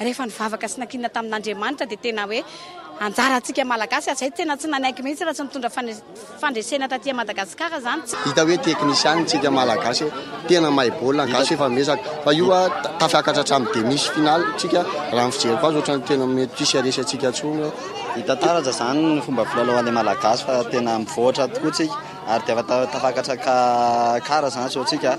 Rehefa nivavaka sy nankinina tamin'Andriamanitra dia tena hoe anjarantsika Malagasy hatrizay tena tsy nanaiky mihitsy raha tsy nitondra fandresena taty Madagascar izany. Hita hoe technician tsika Malagasy tena mahay baolina gasy efa miezaka fa io tafiakatra hatramin'ny demis finale tsika raha ny fijeriko azy otrany tena mety tsisy haresy antsika tsony. Hita taratra izany ny fomba filalaohan'ny Malagasy fa tena mivoatra tokoa tsika ary dia efa tafakatra ka kara izany zao tsika.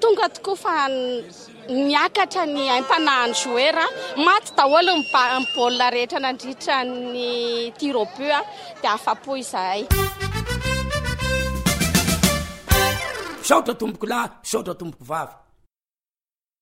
Tonga tokoa fa niakatra ny aim-panahin'i Jouer. Maty daholo ny baolina rehetra nandritra ny tir au but dia afa-po izahay. Misaotra tompokolahy, misaotra tompokovavy.